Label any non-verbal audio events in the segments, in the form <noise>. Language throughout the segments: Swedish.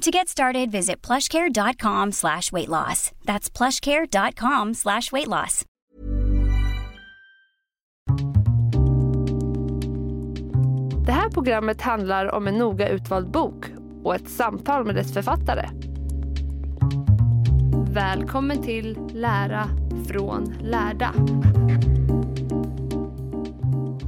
To get started, visit plushcare.com slash weight loss. That's plushcare.com slash weight loss. Det här programmet handlar om en noga utvald bok och ett samtal med dess författare. Välkommen till Lära från lärda.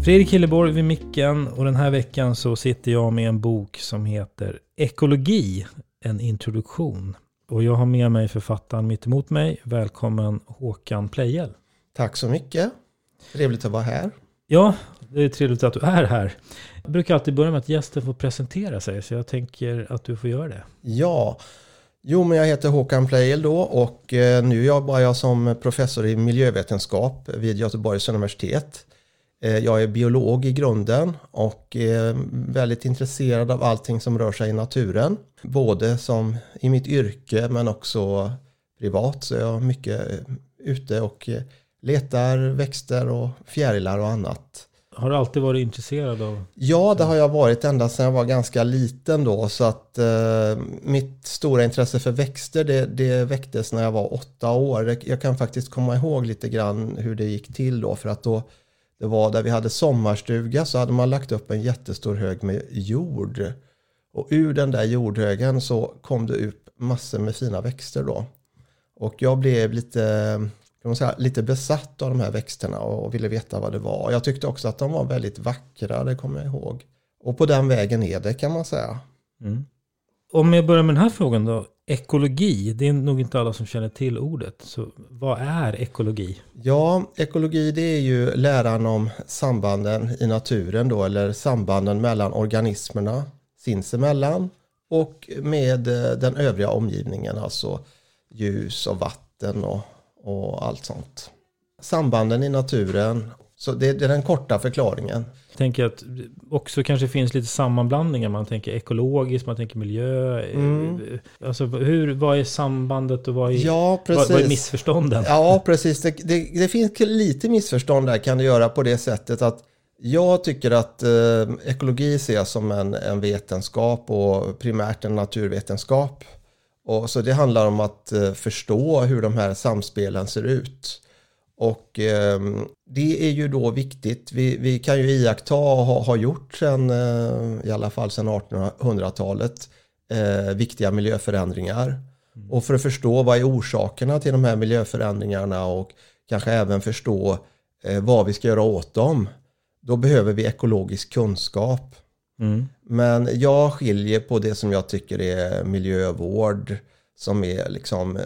Fredrik Hilleborg vid micken och den här veckan så sitter jag med en bok som heter Ekologi, en introduktion. Och jag har med mig författaren mitt emot mig. Välkommen Håkan Pleijel. Tack så mycket. Trevligt att vara här. Ja, det är trevligt att du är här. Jag brukar alltid börja med att gästen får presentera sig, så jag tänker att du får göra det. Ja, jo men jag heter Håkan Pleijel då och eh, nu jobbar jag som professor i miljövetenskap vid Göteborgs universitet. Eh, jag är biolog i grunden och är väldigt intresserad av allting som rör sig i naturen. Både som i mitt yrke men också privat så jag är mycket eh, ute och letar växter och fjärilar och annat. Har du alltid varit intresserad av? Ja, det har jag varit ända sedan jag var ganska liten då. Så att eh, mitt stora intresse för växter det, det väcktes när jag var åtta år. Jag kan faktiskt komma ihåg lite grann hur det gick till då. För att då, det var där vi hade sommarstuga så hade man lagt upp en jättestor hög med jord. Och ur den där jordhögen så kom det ut massor med fina växter då. Och jag blev lite kan man säga, lite besatt av de här växterna och ville veta vad det var. Jag tyckte också att de var väldigt vackra, det kommer jag ihåg. Och på den vägen är det kan man säga. Mm. Om jag börjar med den här frågan då. Ekologi, det är nog inte alla som känner till ordet. Så vad är ekologi? Ja, ekologi det är ju läran om sambanden i naturen då, eller sambanden mellan organismerna sinsemellan och med eh, den övriga omgivningen, alltså ljus och vatten och och allt sånt. Sambanden i naturen. Så det, det är den korta förklaringen. Jag tänker att också kanske finns lite sammanblandningar. Man tänker ekologiskt, man tänker miljö. Mm. Alltså hur, vad är sambandet och vad är, ja, precis. vad är missförstånden? Ja, precis. Det, det, det, finns lite missförstånd där kan det göra på det sättet att jag tycker att eh, ekologi ses som en, en vetenskap och primärt en naturvetenskap. Och så det handlar om att eh, förstå hur de här samspelen ser ut. Och eh, det är ju då viktigt. Vi, vi kan ju iaktta och ha, ha gjort sen, eh, i alla fall sedan 1800-talet, eh, viktiga miljöförändringar. Mm. Och för att förstå vad är orsakerna till de här miljöförändringarna och kanske även förstå eh, vad vi ska göra åt dem, då behöver vi ekologisk kunskap. Mm. Men jag skiljer på det som jag tycker är miljövård, som är liksom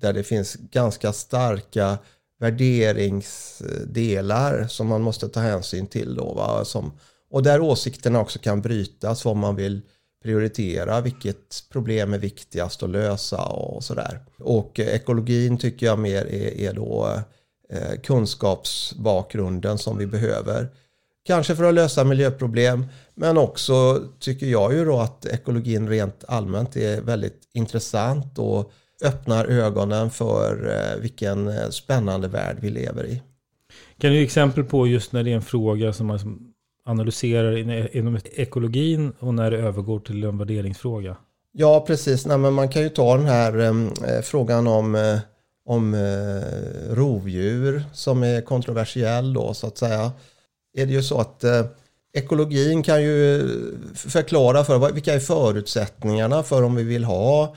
där det finns ganska starka värderingsdelar som man måste ta hänsyn till. Då, va? Som, och där åsikterna också kan brytas, vad man vill prioritera, vilket problem är viktigast att lösa och sådär. Och ekologin tycker jag mer är, är då eh, kunskapsbakgrunden som vi behöver. Kanske för att lösa miljöproblem, men också tycker jag ju då att ekologin rent allmänt är väldigt intressant och öppnar ögonen för eh, vilken eh, spännande värld vi lever i. Kan du ge exempel på just när det är en fråga som man analyserar inom ekologin och när det övergår till en värderingsfråga? Ja, precis. Nej, men man kan ju ta den här eh, frågan om, eh, om eh, rovdjur som är kontroversiell då så att säga. Är det ju så att eh, ekologin kan ju förklara för vilka är förutsättningarna för om vi vill ha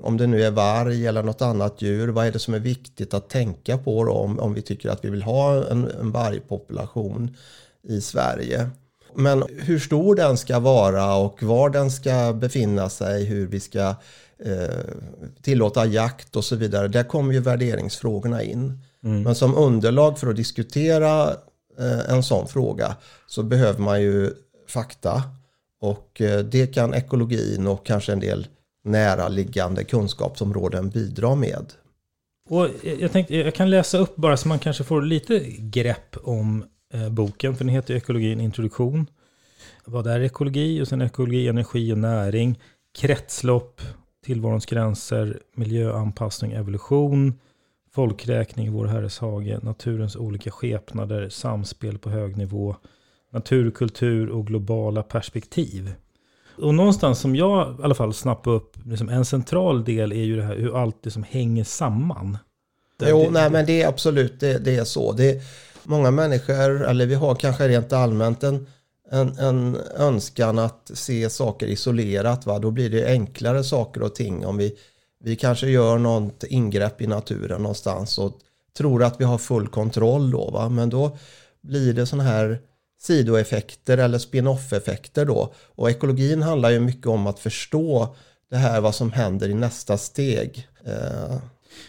om det nu är varg eller något annat djur, vad är det som är viktigt att tänka på om, om vi tycker att vi vill ha en, en vargpopulation i Sverige. Men hur stor den ska vara och var den ska befinna sig, hur vi ska eh, tillåta jakt och så vidare, där kommer ju värderingsfrågorna in. Mm. Men som underlag för att diskutera eh, en sån fråga så behöver man ju fakta. Och eh, det kan ekologin och kanske en del näraliggande kunskapsområden bidra med. Och jag tänkte, jag kan läsa upp bara så man kanske får lite grepp om eh, boken, för den heter Ekologi, en introduktion. Vad är ekologi? Och sen ekologi, energi och näring, kretslopp, tillvarons gränser, miljöanpassning, evolution, folkräkning i vår Herres hage, naturens olika skepnader, samspel på hög nivå, naturkultur och globala perspektiv. Och någonstans som jag i alla fall snappar upp, liksom en central del är ju det här hur allt det som hänger samman. jo, det, nej men det är absolut, det, det är så. Det är, många människor, eller vi har kanske rent allmänt en, en, en önskan att se saker isolerat. Va? Då blir det enklare saker och ting om vi, vi kanske gör något ingrepp i naturen någonstans och tror att vi har full kontroll då. Va? Men då blir det sådana här sidoeffekter eller spin-off-effekter då. Och ekologin handlar ju mycket om att förstå det här vad som händer i nästa steg. Eh.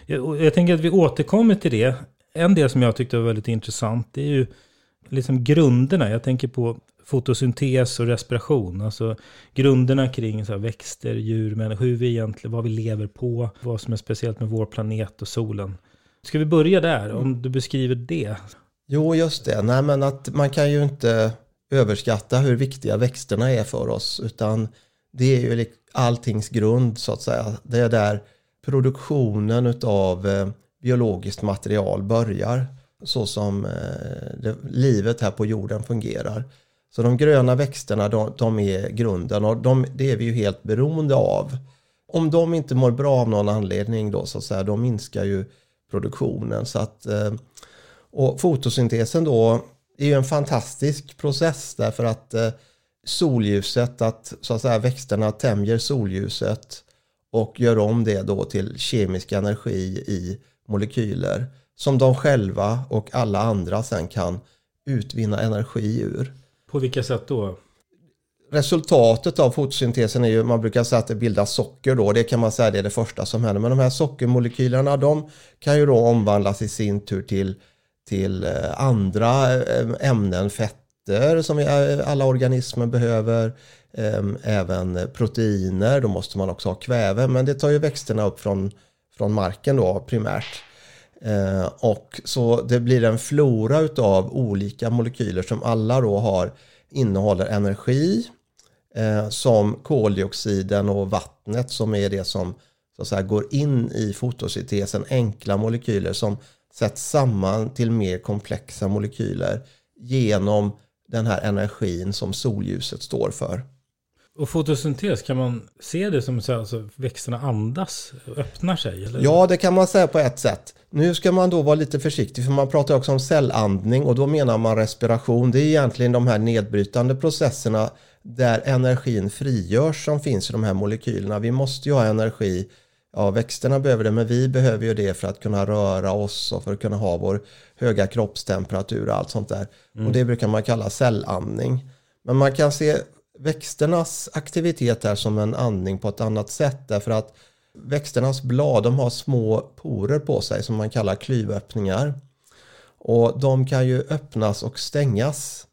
Jag, jag tänker att vi återkommer till det. En del som jag tyckte var väldigt intressant det är ju liksom grunderna. Jag tänker på fotosyntes och respiration. Alltså grunderna kring så här, växter, djur, människor, hur vi egentligen, vad vi lever på, vad som är speciellt med vår planet och solen. Ska vi börja där? Om du beskriver det. Jo, just det. Nej, men att man kan ju inte överskatta hur viktiga växterna är för oss, utan det är ju alltings grund så att säga. Det är där produktionen av eh, biologiskt material börjar, så som eh, livet här på jorden fungerar. Så de gröna växterna, de, de är grunden och de, det är vi ju helt beroende av. Om de inte mår bra av någon anledning då så att säga, då minskar ju produktionen. Så att eh, och fotosyntesen då är ju en fantastisk process därför att eh, solljuset, att så att säga växterna tämjer solljuset och gör om det då till kemisk energi i molekyler som de själva och alla andra sen kan utvinna energi ur. På vilka sätt då? Resultatet av fotosyntesen är ju, man brukar säga att det bildas socker då, det kan man säga det är det första som händer. Men de här sockermolekylerna de kan ju då omvandlas i sin tur till till eh, andra eh, ämnen, fetter som alla organismer behöver, ehm, även proteiner, då måste man också ha kväve, men det tar ju växterna upp från, från marken då primärt. Eh, och så det blir en flora utav olika molekyler som alla då har innehåller energi som koldioxiden och vattnet som är det som så att säga, går in i fotosyntesen, enkla molekyler som sätts samman till mer komplexa molekyler genom den här energin som solljuset står för. Och fotosyntes, kan man se det som att alltså, växterna andas, öppnar sig? Eller? Ja, det kan man säga på ett sätt. Nu ska man då vara lite försiktig för man pratar också om cellandning och då menar man respiration. Det är egentligen de här nedbrytande processerna där energin frigörs som finns i de här molekylerna. Vi måste ju ha energi ja, växterna behöver det, men vi behöver ju det för att kunna röra oss och för att kunna ha vår höga kroppstemperatur och allt sånt där. Mm. Och det brukar man kalla cellandning. Men man kan se växternas aktivitet här som en andning på ett annat sätt därför att växternas blad de har små porer på sig som man kallar klyvöppningar. Och de kan ju öppnas och stängas.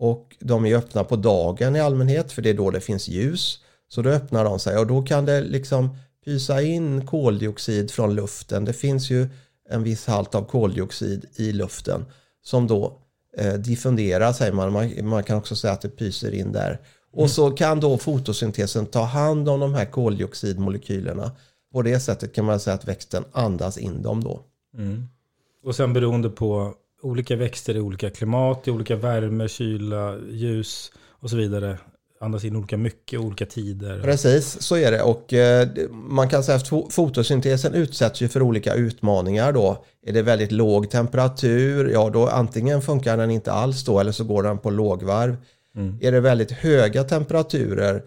Och de är öppna på dagen i allmänhet för det är då det finns ljus. Så då öppnar de sig och då kan det liksom pysa in koldioxid från luften. Det finns ju en viss halt av koldioxid i luften som då eh, diffunderar säger man. man. man. kan också säga att det pyser in där. Och mm. så kan då fotosyntesen ta hand om de här koldioxidmolekylerna På det sättet kan man säga att växten andas in dem då. Mm. Och sen beroende på olika växter i olika klimat, i olika värme, kyla, ljus och så vidare. Andas in olika mycket, olika tider. Precis, så är det. Och eh, man kan säga att fotosyntesen utsätts ju för olika utmaningar då. Är det väldigt låg temperatur, ja då antingen funkar den inte alls då eller så går den på lågvarv. Mm. Är det väldigt höga temperaturer,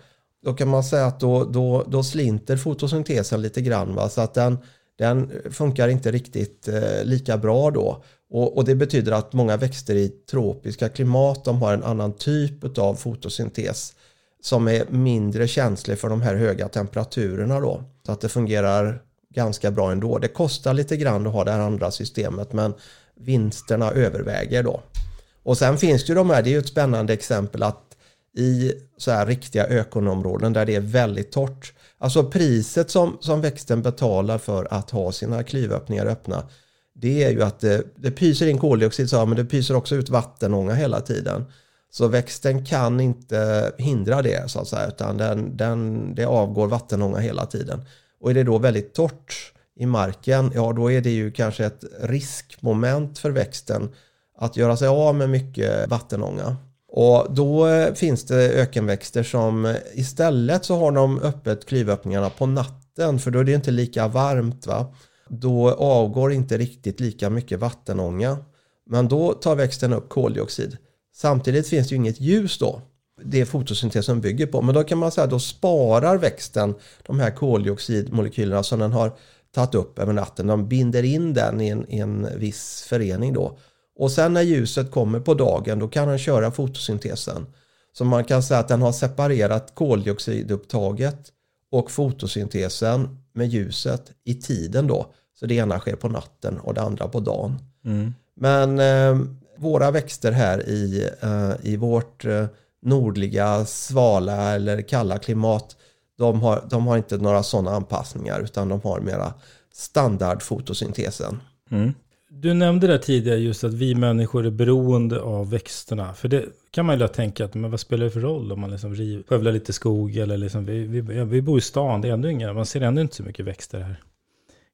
då kan man säga att då, då, då slinter fotosyntesen lite grann. Va? Så att den, den funkar inte riktigt eh, lika bra då. Och, och, det betyder att många växter i tropiska klimat de har en annan typ av fotosyntes som är mindre känslig för de här höga temperaturerna då. Så att det fungerar ganska bra ändå. Det kostar lite grann att ha det här andra systemet men vinsterna överväger då. Och sen finns det ju de här, det är ju ett spännande exempel att i så här riktiga ökonområden där det är väldigt torrt. Alltså priset som, som växten betalar för att ha sina klyvöppningar öppna det är ju att det, det pyser in koldioxid så, men det pyser också ut vattenånga hela tiden. Så växten kan inte hindra det så att säga utan den, den, det avgår vattenånga hela tiden. Och är det då väldigt torrt i marken, ja då är det ju kanske ett riskmoment för växten att göra sig av med mycket vattenånga. Och då eh, finns det ökenväxter som eh, istället så har de öppet klyvöppningarna på natten för då är det inte lika varmt. va. Då avgår inte riktigt lika mycket vattenånga. Men då tar växten upp koldioxid. Samtidigt finns det ju inget ljus då. Det är fotosyntesen bygger på. Men då kan man säga att då sparar växten de här koldioxidmolekylerna som den har tagit upp över natten. De binder in den i en, i en viss förening då. Och sen när ljuset kommer på dagen då kan den köra fotosyntesen. Så man kan säga att den har separerat koldioxidupptaget och fotosyntesen med ljuset i tiden då. Så det ena sker på natten och det andra på dagen. Mm. Men eh, våra växter här i, eh, i vårt eh, nordliga svala eller kalla klimat de har, de har inte några sådana anpassningar utan de har mera standard fotosyntesen. Mm. Du nämnde det tidigare just att vi människor är beroende av växterna. För det kan man ju lätt tänka att men vad spelar det för roll om man liksom skövlar lite skog eller liksom vi, vi, vi bor i stan, det är ändå inga, man ser ändå inte så mycket växter här.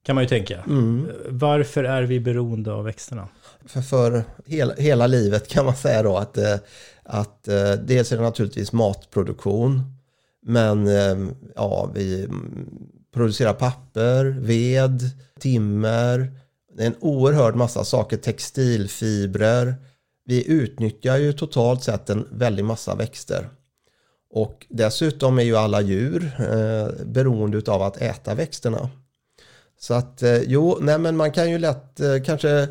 Kan man ju tänka. Mm. Varför är vi beroende av växterna? För, för hela, hela livet kan man säga då att, eh, att eh, dels är det naturligtvis matproduktion. Men eh, ja, vi producerar papper, ved, timmer, en oerhörd massa saker, textilfibrer. Vi utnyttjar ju totalt sett en väldig massa växter. Och dessutom är ju alla djur eh, beroende av att äta växterna. Så att eh, jo, nej men man kan ju lätt eh, kanske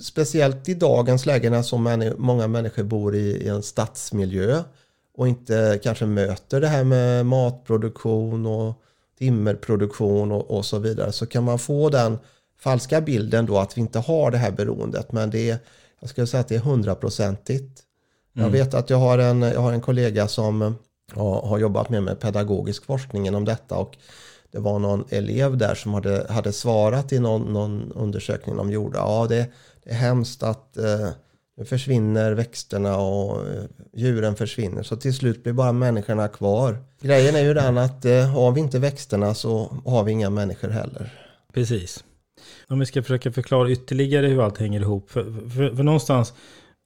speciellt i dagens läge när så många människor bor i, i, en stadsmiljö och inte kanske möter det här med matproduktion och timmerproduktion och, och så vidare så kan man få den falska bilden då att vi inte har det här beroendet men det är, jag skulle säga att det är hundraprocentigt. Mm. Jag vet att jag har en, jag har en kollega som ja, har jobbat med, med pedagogisk forskning inom detta och det var någon elev där som hade, hade svarat i någon, någon undersökning de gjorde. Ja, det, det är hemskt att eh, nu försvinner växterna och eh, djuren försvinner. Så till slut blir bara människorna kvar. Grejen är ju den att eh, har vi inte växterna så har vi inga människor heller. Precis. Om vi ska försöka förklara ytterligare hur allt hänger ihop. För, för, för någonstans,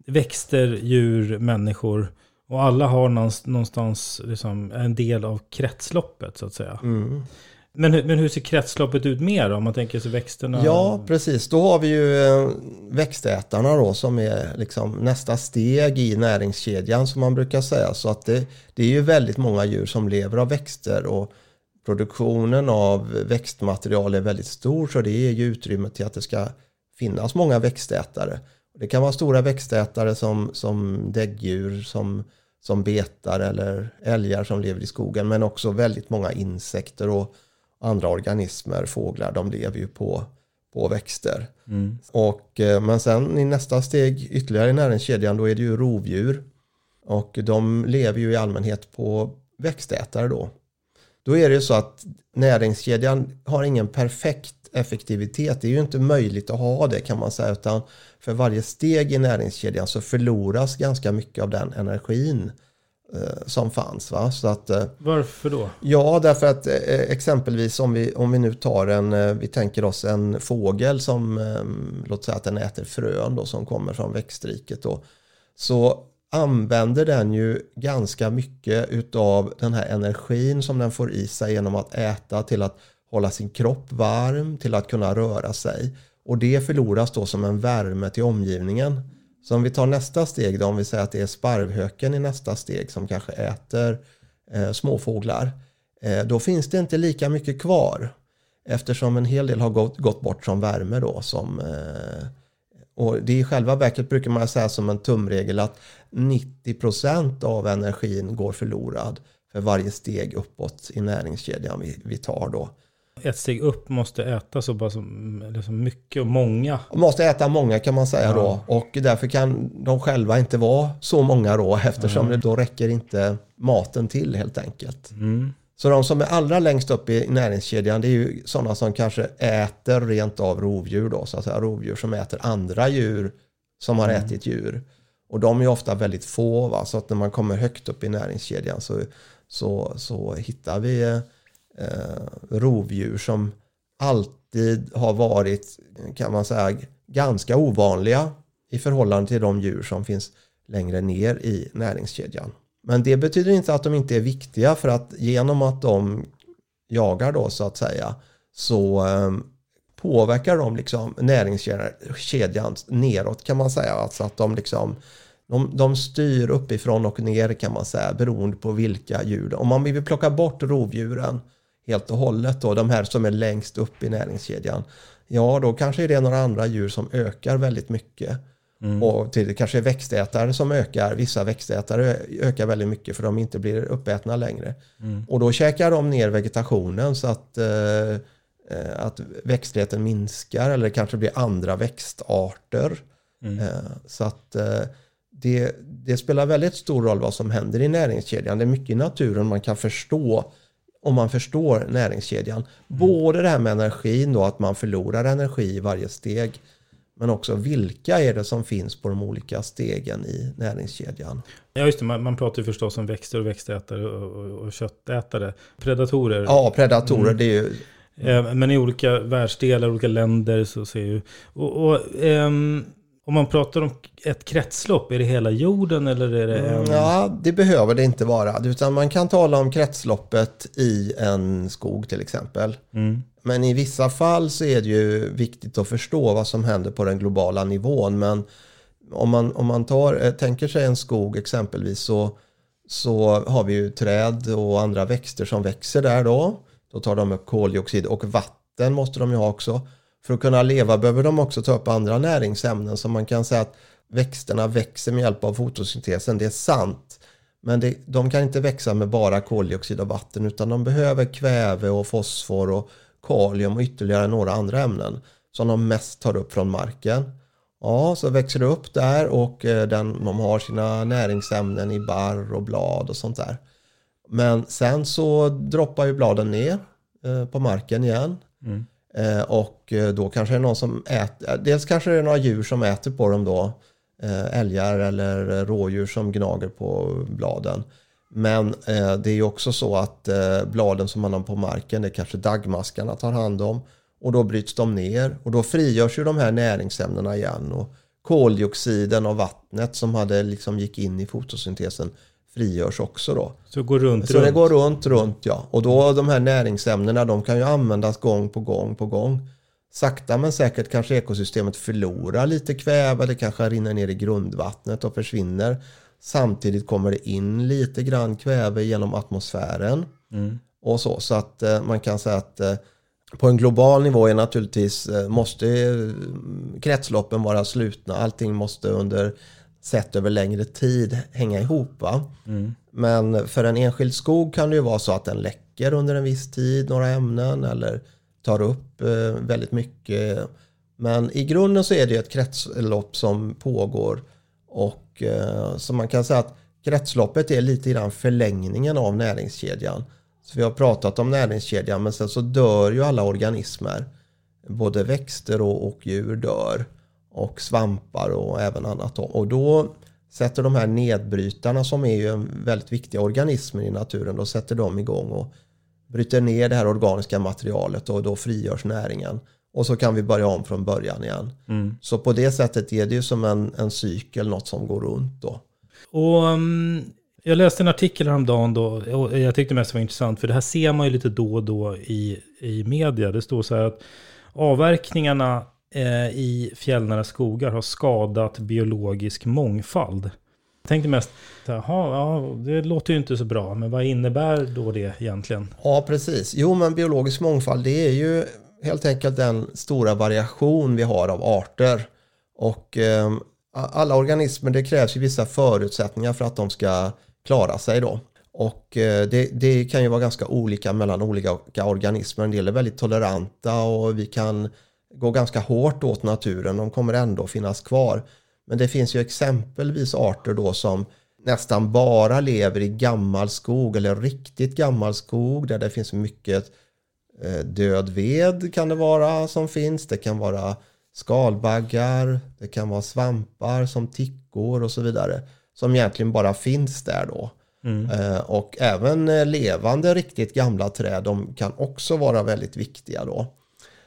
växter, djur, människor och alla har någonstans liksom en del av kretsloppet så att säga. Mm. Men, men hur ser kretsloppet ut mer då? Om man tänker sig växterna? Ja, precis. Då har vi ju eh, växtätarna då som är liksom nästa steg i näringskedjan som man brukar säga. Så att det, det är ju väldigt många djur som lever av växter och produktionen av växtmaterial är väldigt stor så det ger ju utrymme till att det ska finnas många växtätare. Det kan vara stora växtätare som, som däggdjur som, som betar eller älgar som lever i skogen men också väldigt många insekter och andra organismer, fåglar, de lever ju på, på växter. Mm. Och, eh, men sen i nästa steg ytterligare i näringskedjan då är det ju rovdjur. Och de lever ju i allmänhet på växtätare då. Då är det ju så att näringskedjan har ingen perfekt effektivitet. Det är ju inte möjligt att ha det kan man säga. Utan för varje steg i näringskedjan så förloras ganska mycket av den energin eh, som fanns. Va? Så att, eh, Varför då? Ja, därför att eh, exempelvis om vi, om vi nu tar en, vi tänker oss en fågel som, låt säga att den äter frön då, som kommer från växtriket då, så använder den ju ganska mycket utav den här energin som den får i sig genom att äta till att hålla sin kropp varm, till att kunna röra sig. Och det förloras då som en värme till omgivningen. Så om vi tar nästa steg då, om vi säger att det är sparvhöken i nästa steg som kanske äter eh, småfåglar. Eh, då finns det inte lika mycket kvar. Eftersom en hel del har gått, gått bort som värme då. Som, eh, och det i själva verket brukar man säga som en tumregel att 90% av energin går förlorad för varje steg uppåt i näringskedjan vi, vi tar då. Ett steg upp måste äta så pass liksom mycket och många. Måste äta många kan man säga Ja. då och därför kan de själva inte vara så många då eftersom det då räcker inte maten till helt enkelt. Mm. Så de som är allra längst upp i näringskedjan det är ju sådana som kanske äter rent av rovdjur då, så att säga rovdjur som äter andra djur som har ätit djur. Och de är ofta väldigt få, va? så att när man kommer högt upp i näringskedjan så, så, så hittar vi eh, rovdjur som alltid har varit, kan man säga, ganska ovanliga i förhållande till de djur som finns längre ner i näringskedjan. Men det betyder inte att de inte är viktiga för att genom att de jagar då så att säga så ehm, påverkar de liksom näringskedjan neråt kan man säga. Alltså att de liksom de, de styr uppifrån och ner kan man säga beroende på vilka djur. Om man vill plocka bort rovdjuren helt och hållet då, de här som är längst upp i näringskedjan. Ja, då kanske det är några andra djur som ökar väldigt mycket. Och till det kanske är växtätare som ökar. Vissa växtätare ökar väldigt mycket för de inte blir uppätna längre. Och då käkar de ner vegetationen så att, eh, eh, att växtligheten minskar eller det kanske blir andra växtarter. Eh, så att eh, det, det spelar väldigt stor roll vad som händer i näringskedjan. Det är mycket i naturen man kan förstå om man förstår näringskedjan. Både det här med energin då, att man förlorar energi i varje steg. Men också vilka är det som finns på de olika stegen i näringskedjan. Ja, just det. Man, man pratar ju förstås om växter och växtätare och, och, och köttätare. Predatorer. Ja, predatorer det är ju Eh, Men i olika världsdelar, olika länder så ser ju... Och, och, ehm, om man pratar om ett kretslopp, är det hela jorden eller är det en... Ja, det behöver det inte vara. Utan man kan tala om kretsloppet i en skog till exempel. Mm. Men i vissa fall så är det ju viktigt att förstå vad som händer på den globala nivån. Men om man, om man tar, eh, tänker sig en skog exempelvis så, så har vi ju träd och andra växter som växer där då. Då tar de upp koldioxid och vatten måste de ju ha också. För att kunna leva behöver de också ta upp andra näringsämnen. Så man kan säga att växterna växer med hjälp av fotosyntesen. Det är sant. Men det, de kan inte växa med bara koldioxid och vatten utan de behöver kväve och fosfor och kalium och ytterligare några andra ämnen som de mest tar upp från marken. Ja, så växer det upp där och eh, den, de har sina näringsämnen i barr och blad och sånt där. Men sen så droppar ju bladen ner eh, på marken igen. Eh, och då kanske det är någon som äter, dels kanske det är några djur som äter på dem då. Älgar eller rådjur som gnager på bladen. Men eh, det är ju också så att eh, bladen som man har på marken, det kanske daggmaskarna tar hand om. Och då bryts de ner och då frigörs ju de här näringsämnena igen. Och koldioxiden och vattnet som hade liksom gick in i fotosyntesen frigörs också då. Så det går runt, Så runt. det går runt, runt ja. Och då de här näringsämnena de kan ju användas gång på gång på gång. Sakta men säkert kanske ekosystemet förlorar lite kväve, det kanske rinner ner i grundvattnet och försvinner. Samtidigt kommer det in lite grann kväve genom atmosfären. Och så, så att eh, man kan säga att eh, på en global nivå är naturligtvis, eh, måste eh, kretsloppen vara slutna. Allting måste under, sett över längre tid, hänga ihop. Va? Men för en enskild skog kan det ju vara så att den läcker under en viss tid, några ämnen, eller tar upp väldigt mycket. Men i grunden så är det ett kretslopp som pågår. Och och, eh, så man kan säga att kretsloppet är lite grann förlängningen av näringskedjan. Så vi har pratat om näringskedjan men sen så dör ju alla organismer. Både växter och, och djur dör. Och svampar och även annat. Och då sätter de här nedbrytarna som är ju en väldigt viktiga organismer i naturen, då sätter de igång och bryter ner det här organiska materialet och då frigörs näringen. Och så kan vi börja om från början igen. Mm. Så på det sättet är det ju som en, en cykel, något som går runt då. Och um, jag läste en artikel häromdagen då, och jag tyckte mest det var intressant, för det här ser man ju lite då och då i, i media. Det står så här att avverkningarna eh, i fjällnära skogar har skadat biologisk mångfald. Jag tänkte mest, jaha, ja, det låter ju inte så bra, men vad innebär då det egentligen? Ja, precis. Jo, men biologisk mångfald, det är ju helt enkelt den stora variation vi har av arter. Och eh, alla organismer, det krävs ju vissa förutsättningar för att de ska klara sig då. Och eh, det, det, kan ju vara ganska olika mellan olika organismer. En del är väldigt toleranta och vi kan gå ganska hårt åt naturen. De kommer ändå finnas kvar. Men det finns ju exempelvis arter då som nästan bara lever i gammal skog eller riktigt gammal skog där det finns mycket eh, död ved kan det vara som finns. Det kan vara skalbaggar, det kan vara svampar som tickor och så vidare som egentligen bara finns där då. Mm. Eh, och även eh, levande riktigt gamla träd de kan också vara väldigt viktiga då.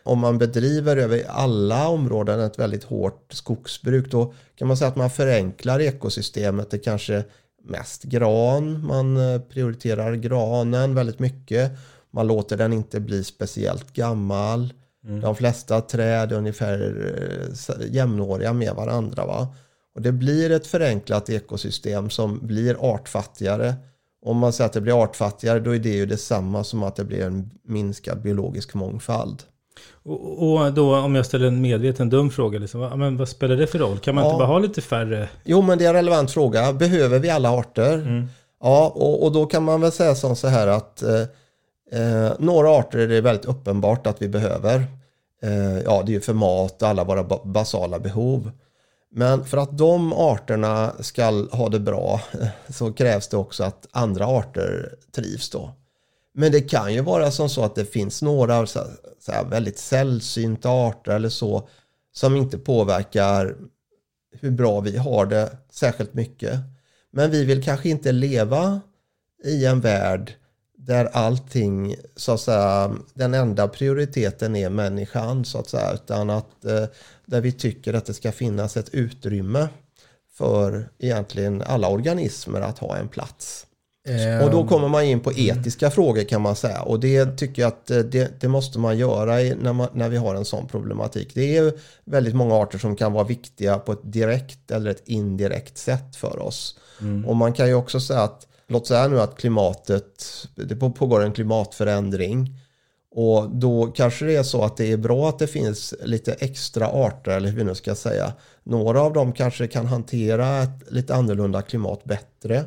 Om man bedriver över alla områden ett väldigt hårt skogsbruk då kan man säga att man förenklar ekosystemet. Det kanske mest gran, man eh, prioriterar granen väldigt mycket. Man låter den inte bli speciellt gammal. Mm. De flesta träd är ungefär jämnåriga med varandra. Va? Och det blir ett förenklat ekosystem som blir artfattigare. Om man säger att det blir artfattigare då är det ju detsamma som att det blir en minskad biologisk mångfald. Och, då om jag ställer en medveten dum fråga, liksom, men vad spelar det för roll? Kan man ja. inte bara ha lite färre? Jo, men det är en relevant fråga. Behöver vi alla arter? Mm. Ja, och, och, då kan man väl säga som så här att eh, eh, några arter är det väldigt uppenbart att vi behöver. Eh, ja, det är ju för mat och alla våra basala behov. Men för att de arterna ska ha det bra eh, så krävs det också att andra arter trivs då. Men det kan ju vara som så att det finns några så här, väldigt sällsynta arter eller så som inte påverkar hur bra vi har det särskilt mycket. Men vi vill kanske inte leva i en värld där allting, så att säga, den enda prioriteten är människan så att säga, utan att eh, där vi tycker att det ska finnas ett utrymme för egentligen alla organismer att ha en plats. Um, och då kommer man in på etiska mm. frågor kan man säga. Och det tycker jag att eh, det, det måste man göra när, man, när vi har en sån problematik. Det är väldigt många arter som kan vara viktiga på ett direkt eller ett indirekt sätt för oss. Mm. Och man kan ju också säga att, låt säga nu att klimatet, det pågår en klimatförändring. Och då kanske det är så att det är bra att det finns lite extra arter, eller hur vi nu ska säga. Några av dem kanske kan hantera ett lite annorlunda klimat bättre.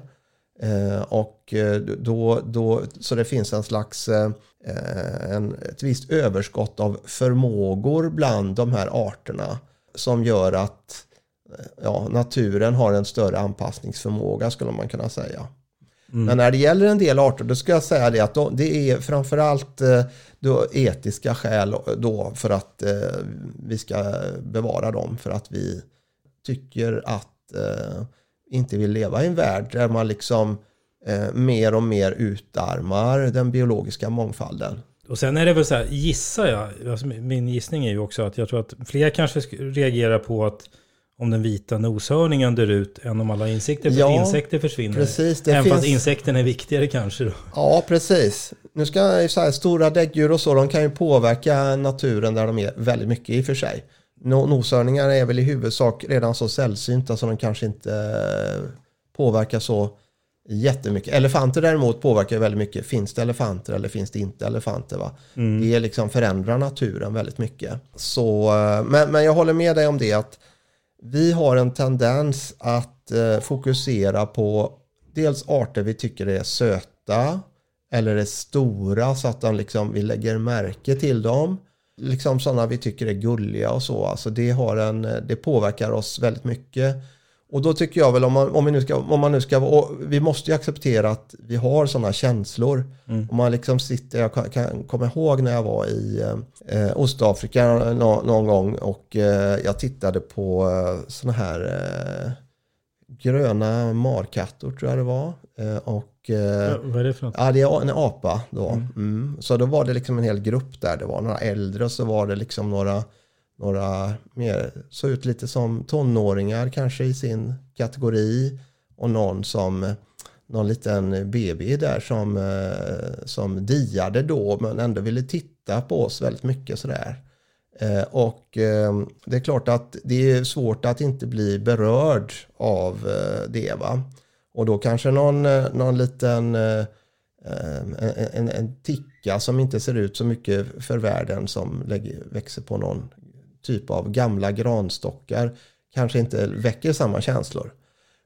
Eh, och eh, då, då, så det finns en slags eh, en, ett visst överskott av förmågor bland de här arterna som gör att eh, ja, naturen har en större anpassningsförmåga skulle man kunna säga. Mm. Men när det gäller en del arter då ska jag säga det att det är framförallt eh, då etiska skäl då för att eh, vi ska bevara dem för att vi tycker att eh, inte vill leva i en värld där man liksom eh, mer och mer utarmar den biologiska mångfalden. Och sen är det väl så här, gissar jag, alltså min gissning är ju också att jag tror att fler kanske reagerar på att om den vita noshörningen dör ut än om alla insekter, ja, insekter försvinner. Precis, det Även finns... fast insekterna är viktigare kanske då. Ja, precis. Nu ska så här, stora däggdjur och så, de kan ju påverka naturen där de är väldigt mycket i och för sig. Noshörningar är väl i huvudsak redan så sällsynta så de kanske inte eh, påverkar så jättemycket. Elefanter däremot påverkar väldigt mycket. Finns det elefanter eller finns det inte elefanter? Va? Mm. Det liksom förändrar naturen väldigt mycket. Så, eh, men, men jag håller med dig om det att vi har en tendens att eh, fokusera på dels arter vi tycker är söta eller är stora så att liksom, vi lägger märke till dem. Liksom sådana vi tycker är gulliga och så. Alltså det, har en, eh, det påverkar oss väldigt mycket. Och då tycker jag väl om man, om vi nu ska, om man nu ska vi måste ju acceptera att vi har sådana känslor. Mm. Om man liksom sitter, jag kan, kan komma ihåg när jag var i eh, Ostafrika någon, någon gång och eh, jag tittade på eh, sådana här eh, gröna markattor tror jag det var. Eh, och, eh, Vad är det för något? Ja, det är en apa då. Mm. Så då var det liksom en hel grupp där. Det var några äldre och så var det liksom några, några mer, såg ut lite som tonåringar kanske i sin kategori. Och någon som, någon liten BB där som, eh, som diade då men ändå ville titta på oss väldigt mycket sådär. Eh, och eh, det är klart att det är svårt att inte bli berörd av det. Va? Och då kanske någon, någon liten en, en, en ticka som inte ser ut så mycket för världen som lägger, växer på någon typ av gamla granstockar kanske inte väcker samma känslor.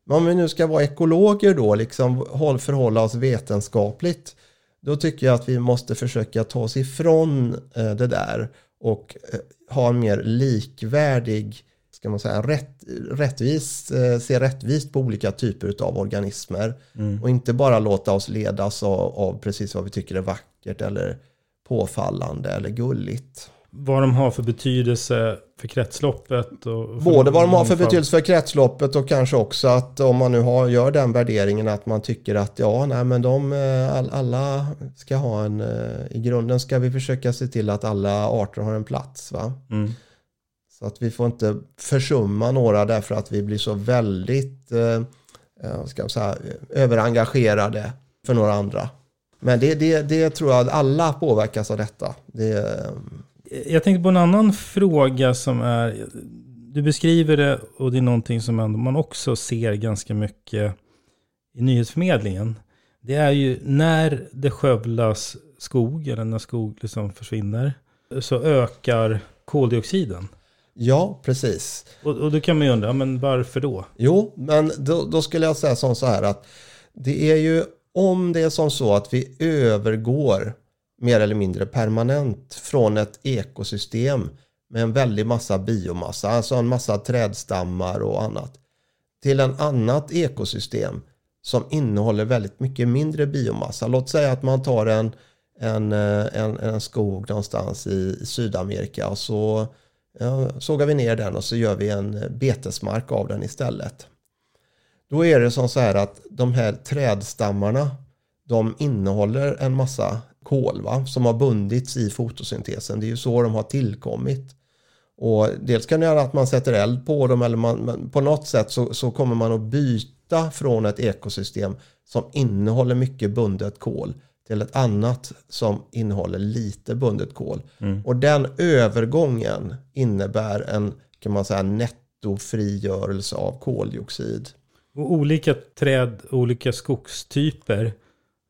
Men om vi nu ska vara ekologer då, liksom håll- förhålla oss vetenskapligt, då tycker jag att vi måste försöka ta oss ifrån eh, det där och eh, ha en mer likvärdig, ska man säga, rätt, rättvis, eh, se rättvist på olika typer av organismer. Och inte bara låta oss ledas av, av precis vad vi tycker är vackert eller påfallande eller gulligt. Vad de har för betydelse för kretsloppet? Och för Både vad de har för betydelse för kretsloppet och kanske också att om man nu har, gör den värderingen att man tycker att ja, nej men de, eh, all, alla ska ha en, eh, i grunden ska vi försöka se till att alla arter har en plats. Va? Mm. Så att vi får inte försumma några därför att vi blir så väldigt eh, eh, ska jag säga, överengagerade för några andra. Men det, det, det tror jag att alla påverkas av detta. Det, Jag tänkte på en annan fråga som är, du beskriver det och det är någonting som man också ser ganska mycket i nyhetsförmedlingen. Det är ju när det skövlas skog, eller när skog liksom försvinner, så ökar koldioxiden. ja, precis. Och, och då kan man ju undra, men varför då? Jo, men då, då skulle jag säga som så här att det är ju om det är som så att vi övergår mer eller mindre permanent från ett ekosystem med en väldig massa biomassa, alltså en massa trädstammar och annat, till en annat ekosystem som innehåller väldigt mycket mindre biomassa. Låt säga att man tar en, en, eh, en, en skog någonstans i, i Sydamerika och så ja, sågar vi ner den och så gör vi en betesmark av den istället. Då är det som så här att de här trädstammarna de innehåller en massa kol va, som har bundits i fotosyntesen. Det är ju så de har tillkommit. Och dels kan det göra att man sätter eld på dem eller man, på något sätt så, så kommer man att byta från ett ekosystem som innehåller mycket bundet kol till ett annat som innehåller lite bundet kol. Och den övergången innebär en kan man säga, nettofrigörelse av koldioxid. Och olika träd, olika skogstyper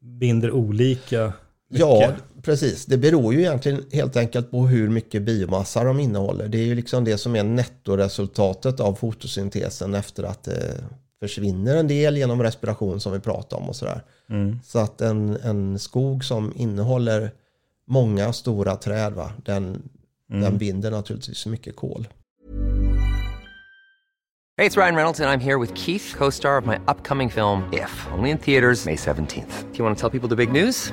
binder olika mycket. Ja, precis. Det beror ju egentligen helt enkelt på hur mycket biomassa de innehåller. Det är ju liksom det som är nettoresultatet av fotosyntesen efter att det försvinner en del genom respiration som vi pratade om och sådär. Så att en, en skog som innehåller många stora träd, va, den, den binder naturligtvis mycket kol. Hey, it's Ryan Reynolds, and I'm here with Keith, co star of my upcoming film, If, only in theaters, May 17th. Do you want to tell people the big news?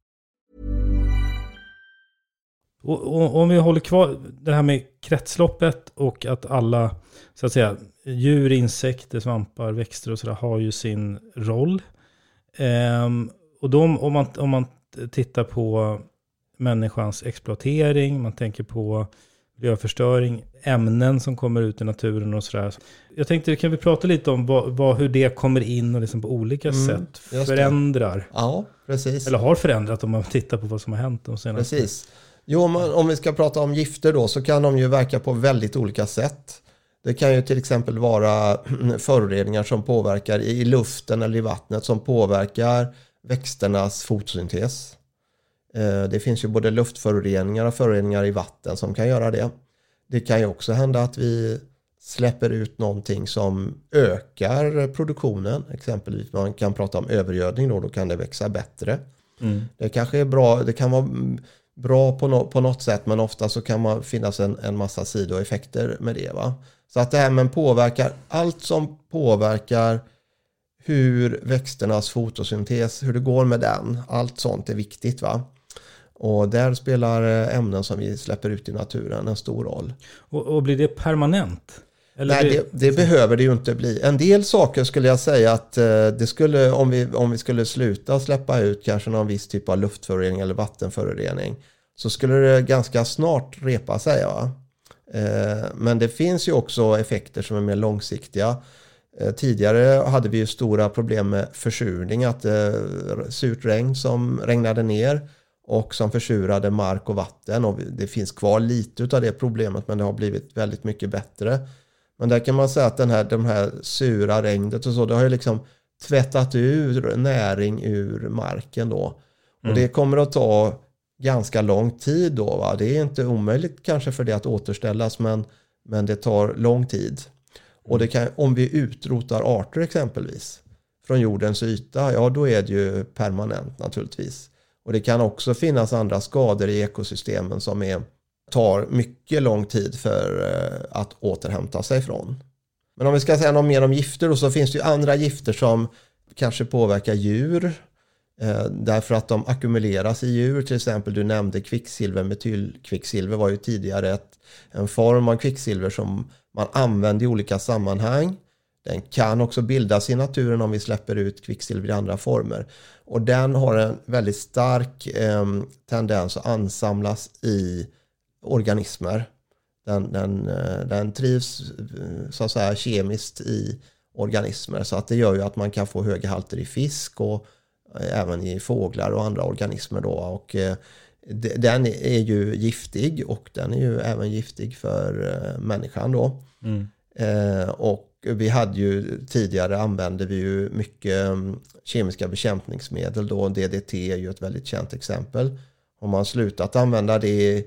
Och, och, om vi håller kvar det här med kretsloppet och att alla så att säga, djur, insekter, svampar, växter och sådär har ju sin roll. Ehm, och då, om, man, om man tittar på människans exploatering, man tänker på miljöförstöring, ämnen som kommer ut i naturen och sådär. Jag tänkte, kan vi prata lite om vad, vad, hur det kommer in och liksom på olika mm, sätt förändrar? Ja, precis. Eller har förändrat om man tittar på vad som har hänt de senaste. Precis. Jo, om, om vi ska prata om gifter då så kan de ju verka på väldigt olika sätt. Det kan ju till exempel vara <clears throat> föroreningar som påverkar i luften eller i vattnet som påverkar växternas fotosyntes. Eh, det finns ju både luftföroreningar och föroreningar i vatten som kan göra det. Det kan ju också hända att vi släpper ut någonting som ökar produktionen. Exempelvis man kan prata om övergödning då, då kan det växa bättre. Mm. Det kanske är bra, det kan vara bra på, no på något sätt men ofta så kan man finnas en, en massa sidoeffekter med det. Va? Så att det här med påverkar, allt som påverkar hur växternas fotosyntes, hur det går med den, allt sånt är viktigt. va. Och där spelar eh, ämnen som vi släpper ut i naturen en stor roll. Och, och blir det permanent? Eller Nej, det, det, behöver det ju inte bli. En del saker skulle jag säga att eh, det skulle, om vi, om vi skulle sluta släppa ut kanske någon viss typ av luftförorening eller vattenförorening, så skulle det ganska snart repa sig. Va? Eh, men det finns ju också effekter som är mer långsiktiga. Eh, tidigare hade vi ju stora problem med försurning, att surt regn som regnade ner och som försurade mark och vatten. Och det finns kvar lite av det problemet men det har blivit väldigt mycket bättre. Men där kan man säga att den här, de här sura regnet och så, det har ju liksom tvättat ur näring ur marken då. Och mm. det kommer att ta ganska lång tid då. Va? Det är inte omöjligt kanske för det att återställas men, men det tar lång tid. Och det kan, om vi utrotar arter exempelvis från jordens yta, ja då är det ju permanent naturligtvis. Och det kan också finnas andra skador i ekosystemen som är, tar mycket lång tid för eh, att återhämta sig från. Men om vi ska säga något mer om gifter då, så finns det ju andra gifter som kanske påverkar djur. Eh, därför att de ackumuleras i djur. Till exempel du nämnde kvicksilver. Metylkvicksilver var ju tidigare ett, en form av kvicksilver som man använde i olika sammanhang. Den kan också bildas i naturen om vi släpper ut kvicksilver i andra former. Och den har en väldigt stark eh, tendens att ansamlas i organismer. Den, den, eh, den trivs eh, så att säga kemiskt i organismer så att det gör ju att man kan få höga halter i fisk och eh, även i fåglar och andra organismer då. Och den är ju giftig och den är ju även giftig för människan då. Mm. Och vi hade ju tidigare använde vi ju mycket mm, kemiska bekämpningsmedel då. DDT är ju ett väldigt känt exempel. Om man slutat använda det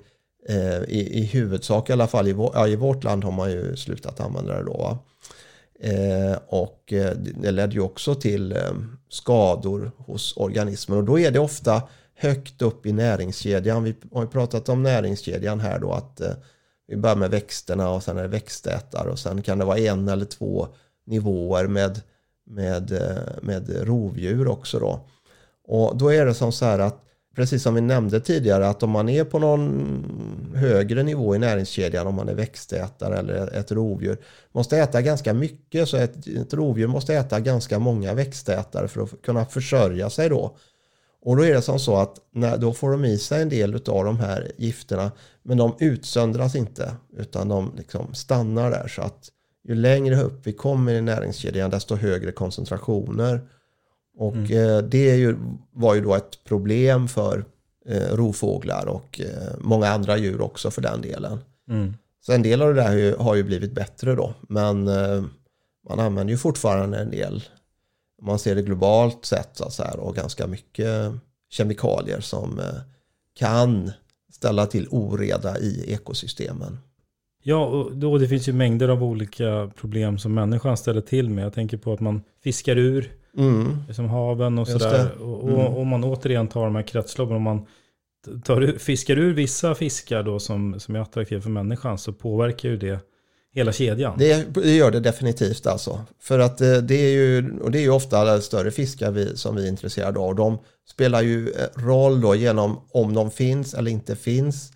Eh, i, i huvudsak i alla fall i, vår, ja, i vårt land har man ju slutat använda det då. Eh, och eh, det ledde ju också till eh, skador hos organismer och då är det ofta högt upp i näringskedjan. Vi har ju pratat om näringskedjan här då att eh, vi börjar med växterna och sen är det växtätare och sen kan det vara en eller två nivåer med, med, eh, med rovdjur också då. Och då är det som så här att precis som vi nämnde tidigare att om man är på någon högre nivå i näringskedjan om man är växtätare eller ett rovdjur måste äta ganska mycket så ett, ett rovdjur måste äta ganska många växtätare för att kunna försörja sig då. Och då är det som så att när, då får de i sig en del av de här gifterna men de utsöndras inte utan de liksom stannar där så att ju längre upp vi kommer i näringskedjan desto högre koncentrationer. Och mm. eh, det ju, var ju då ett problem för eh, rovfåglar och eh, många andra djur också för den delen. Mm. Så en del av det där har ju, har ju blivit bättre då men man använder ju fortfarande en del om man ser det globalt sett så, här, och ganska mycket kemikalier som kan ställa till oreda i ekosystemen. Ja, och då, det finns ju mängder av olika problem som människan ställer till med. Jag tänker på att man fiskar ur mm. som haven och sådär. Mm. och om man återigen tar de här kretsloppen, om man tar, fiskar ur vissa fiskar då som, som är attraktiva för människan så påverkar ju det hela kedjan. Det, det, gör det definitivt alltså. För att eh, det är ju, och det är ju ofta större fiskar vi, som vi är intresserade av. De spelar ju roll då genom om de finns eller inte finns.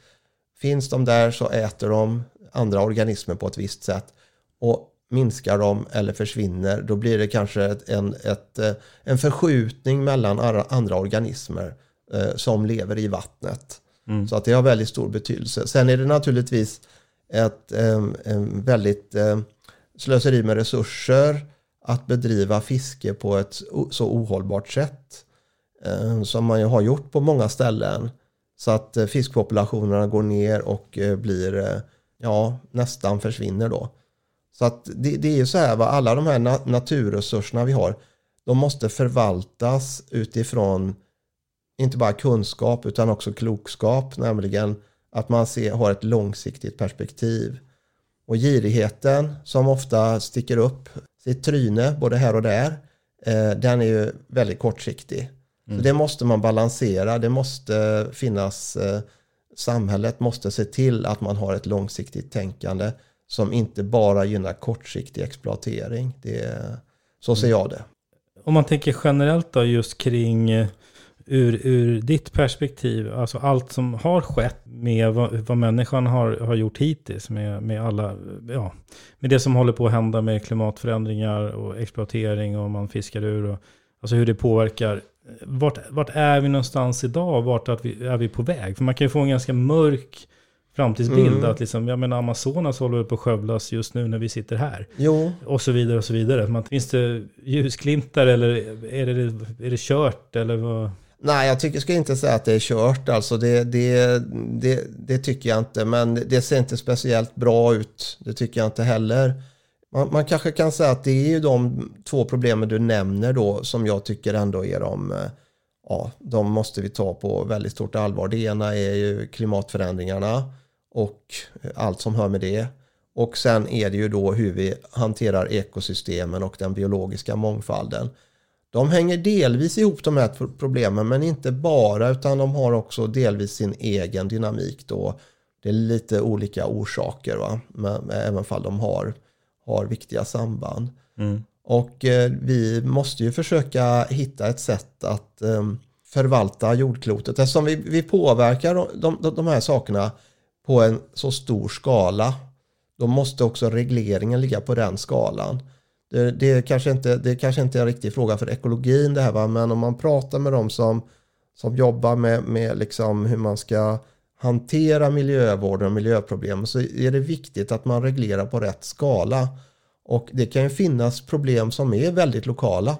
Finns de där så äter de andra organismer på ett visst sätt. Och minskar de eller försvinner då blir det kanske ett, en, ett, eh, en förskjutning mellan andra organismer eh, som lever i vattnet. Mm. Så att det har väldigt stor betydelse. Sen är det naturligtvis ett en väldigt eh, slöseri med resurser att bedriva fiske på ett så ohållbart sätt. Eh, som man ju har gjort på många ställen. Så att eh, fiskpopulationerna går ner och eh, blir, ja, nästan försvinner då. Så att det, det är ju så här, va? alla de här naturresurserna vi har, de måste förvaltas utifrån inte bara kunskap utan också klokskap, nämligen att man ser, har ett långsiktigt perspektiv. Och girigheten som ofta sticker upp sitt tryne både här och där, eh, den är ju väldigt kortsiktig. Mm. Så det måste man balansera, det måste finnas, eh, samhället måste se till att man har ett långsiktigt tänkande som inte bara gynnar kortsiktig exploatering. Det, så ser jag det. Om man tänker generellt då just kring eh, ur, ur ditt perspektiv, alltså allt som har skett med vad, vad människan har, har gjort hittills, med, med alla, ja, med det som håller på att hända med klimatförändringar och exploatering och man fiskar ur och alltså hur det påverkar. Vart, vart är vi någonstans idag? Vart är vi, är vi på väg? För man kan ju få en ganska mörk framtidsbild. Mm. Att liksom, jag menar Amazonas håller på att skövlas just nu när vi sitter här. Jo. Och så vidare och så vidare. Man, finns det ljusglimtar eller är det, är det kört? Eller vad? Nej, jag tycker, ska inte säga att det är kört. Alltså det, det, det, det, tycker jag inte. Men det ser inte speciellt bra ut. Det tycker jag inte heller. Man, man, kanske kan säga att det är ju de två problemen du nämner då som jag tycker ändå är de, eh, ja, de måste vi ta på väldigt stort allvar. Det ena är ju klimatförändringarna och allt som hör med det. Och sen är det ju då hur vi hanterar ekosystemen och den biologiska mångfalden. De hänger delvis ihop de här problemen men inte bara utan de har också delvis sin egen dynamik då. Det är lite olika orsaker va? Men, även fall de har, har viktiga samband. Mm. Och eh, vi måste ju försöka hitta ett sätt att eh, förvalta jordklotet eftersom vi, vi påverkar de, de, de här sakerna på en så stor skala. Då måste också regleringen ligga på den skalan. Det, det, är kanske inte, det kanske inte är en riktig fråga för ekologin det här va? men om man pratar med dem som, som jobbar med, med liksom hur man ska hantera miljövården och miljöproblem så är det viktigt att man reglerar på rätt skala. Och det kan ju finnas problem som är väldigt lokala.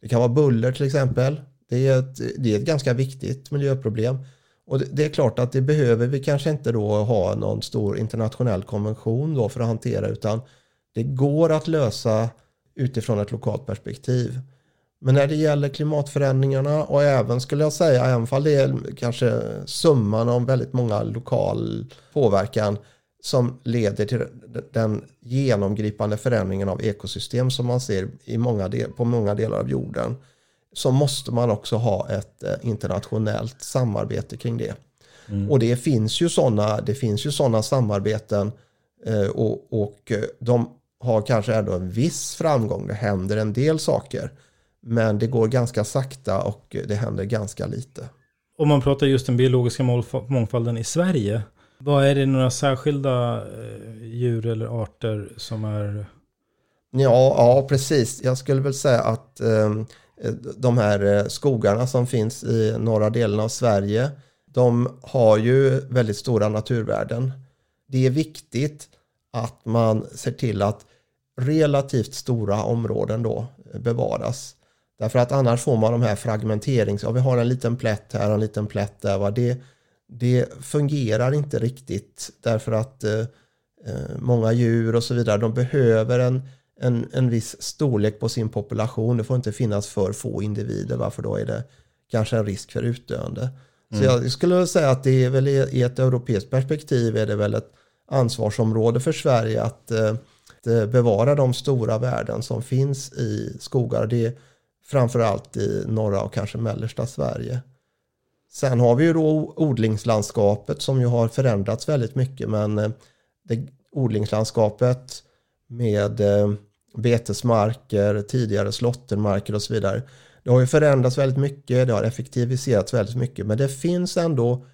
Det kan vara buller till exempel. Det är ett, det är ett ganska viktigt miljöproblem. Och det, är klart att det behöver vi kanske inte då ha någon stor internationell konvention då för att hantera utan det går att lösa utifrån ett lokalt perspektiv. Men när det gäller klimatförändringarna och även skulle jag säga, även fall det är kanske summan av väldigt många lokal påverkan som leder till den genomgripande förändringen av ekosystem som man ser i många del, på många delar av jorden så måste man också ha ett eh, internationellt samarbete kring det. Mm. Och det finns ju sådana, det finns ju sådana samarbeten eh, och, och eh, de har kanske ändå en viss framgång. Det händer en del saker. Men det går ganska sakta och det händer ganska lite. Om man pratar just den biologiska mångfalden i Sverige. Vad är det några särskilda djur eller arter som är? Ja, ja precis. Jag skulle väl säga att Eh, Eh, de här eh, skogarna som finns i norra delen av Sverige, de har ju väldigt stora naturvärden. Det är viktigt att man ser till att relativt stora områden då eh, bevaras. Därför att annars får man de här fragmenterings... Ja, vi har en liten plätt här, och en liten plätt där. Va? Det, det fungerar inte riktigt därför att eh, eh många djur och så vidare, de behöver en en, en viss storlek på sin population. Det får inte finnas för få individer, varför då är det kanske en risk för utdöende. Mm. Så jag skulle säga att det är väl i ett europeiskt perspektiv är det väl ett ansvarsområde för Sverige att, eh, att bevara de stora värden som finns i skogar. Det är framförallt i norra och kanske mellersta Sverige. Sen har vi ju då odlingslandskapet som ju har förändrats väldigt mycket men eh, det, odlingslandskapet med eh, betesmarker, tidigare slåttermarker och så vidare. Det har ju förändrats väldigt mycket, det har effektiviserats väldigt mycket, men det finns ändå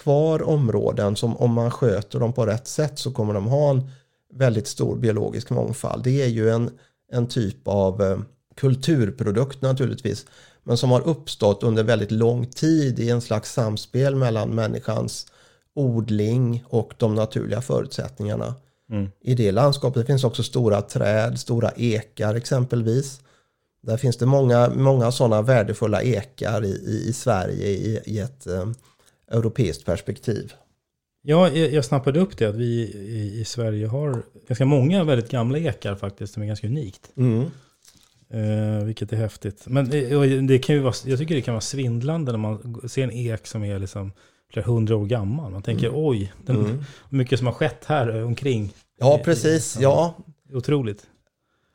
kvar områden som om man sköter dem på rätt sätt så kommer de ha en väldigt stor biologisk mångfald. Det är ju en, en typ av eh, kulturprodukt naturligtvis, men som har uppstått under väldigt lång tid i en slags samspel mellan människans odling och de naturliga förutsättningarna. Mm. I det landskapet finns också stora träd, stora ekar exempelvis. Där finns det många, många sådana värdefulla ekar i, i, i Sverige i, i ett eh, europeiskt perspektiv. Ja, jag, snappade upp det att vi i, i, Sverige har ganska många väldigt gamla ekar faktiskt som är ganska unikt. Mm. Eh, vilket är häftigt. Men eh, det kan ju vara, jag tycker det kan vara svindlande när man ser en ek som är liksom flera hundra år gammal. Man tänker mm. oj, den, mm. mycket som har skett här omkring. Ja, precis. Ja. Otroligt.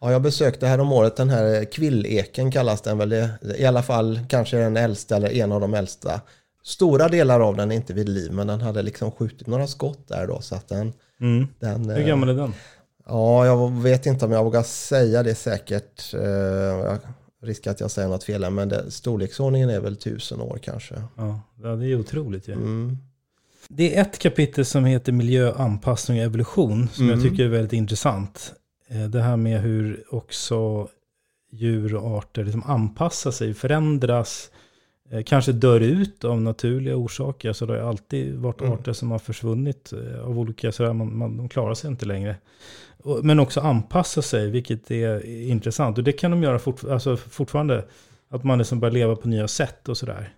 Ja, jag besökte här om året den här kvilleken kallas den väl. I alla fall kanske den äldsta eller en av de äldsta. Stora delar av den är inte vid liv, men den hade liksom skjutit några skott där då. Så att den, mm. den, Hur gammal är den? Ja, jag vet inte om jag vågar säga det säkert. Eh, riskar att jag säger något fel men det, storleksordningen är väl tusen år kanske. Ja, det är otroligt ju. Ja. Mm. Det är ett kapitel som heter miljö, anpassning och evolution som mm. jag tycker är väldigt intressant. Eh, det här med hur också djur och arter liksom anpassar sig, förändras, eh, kanske dör ut av naturliga orsaker. Så det har alltid varit mm. arter som har försvunnit av olika, så man, man, de klarar sig inte längre. Men också anpassa sig, vilket är intressant. Och det kan de göra fort, alltså fortfarande. Att man liksom börjar leva på nya sätt och sådär.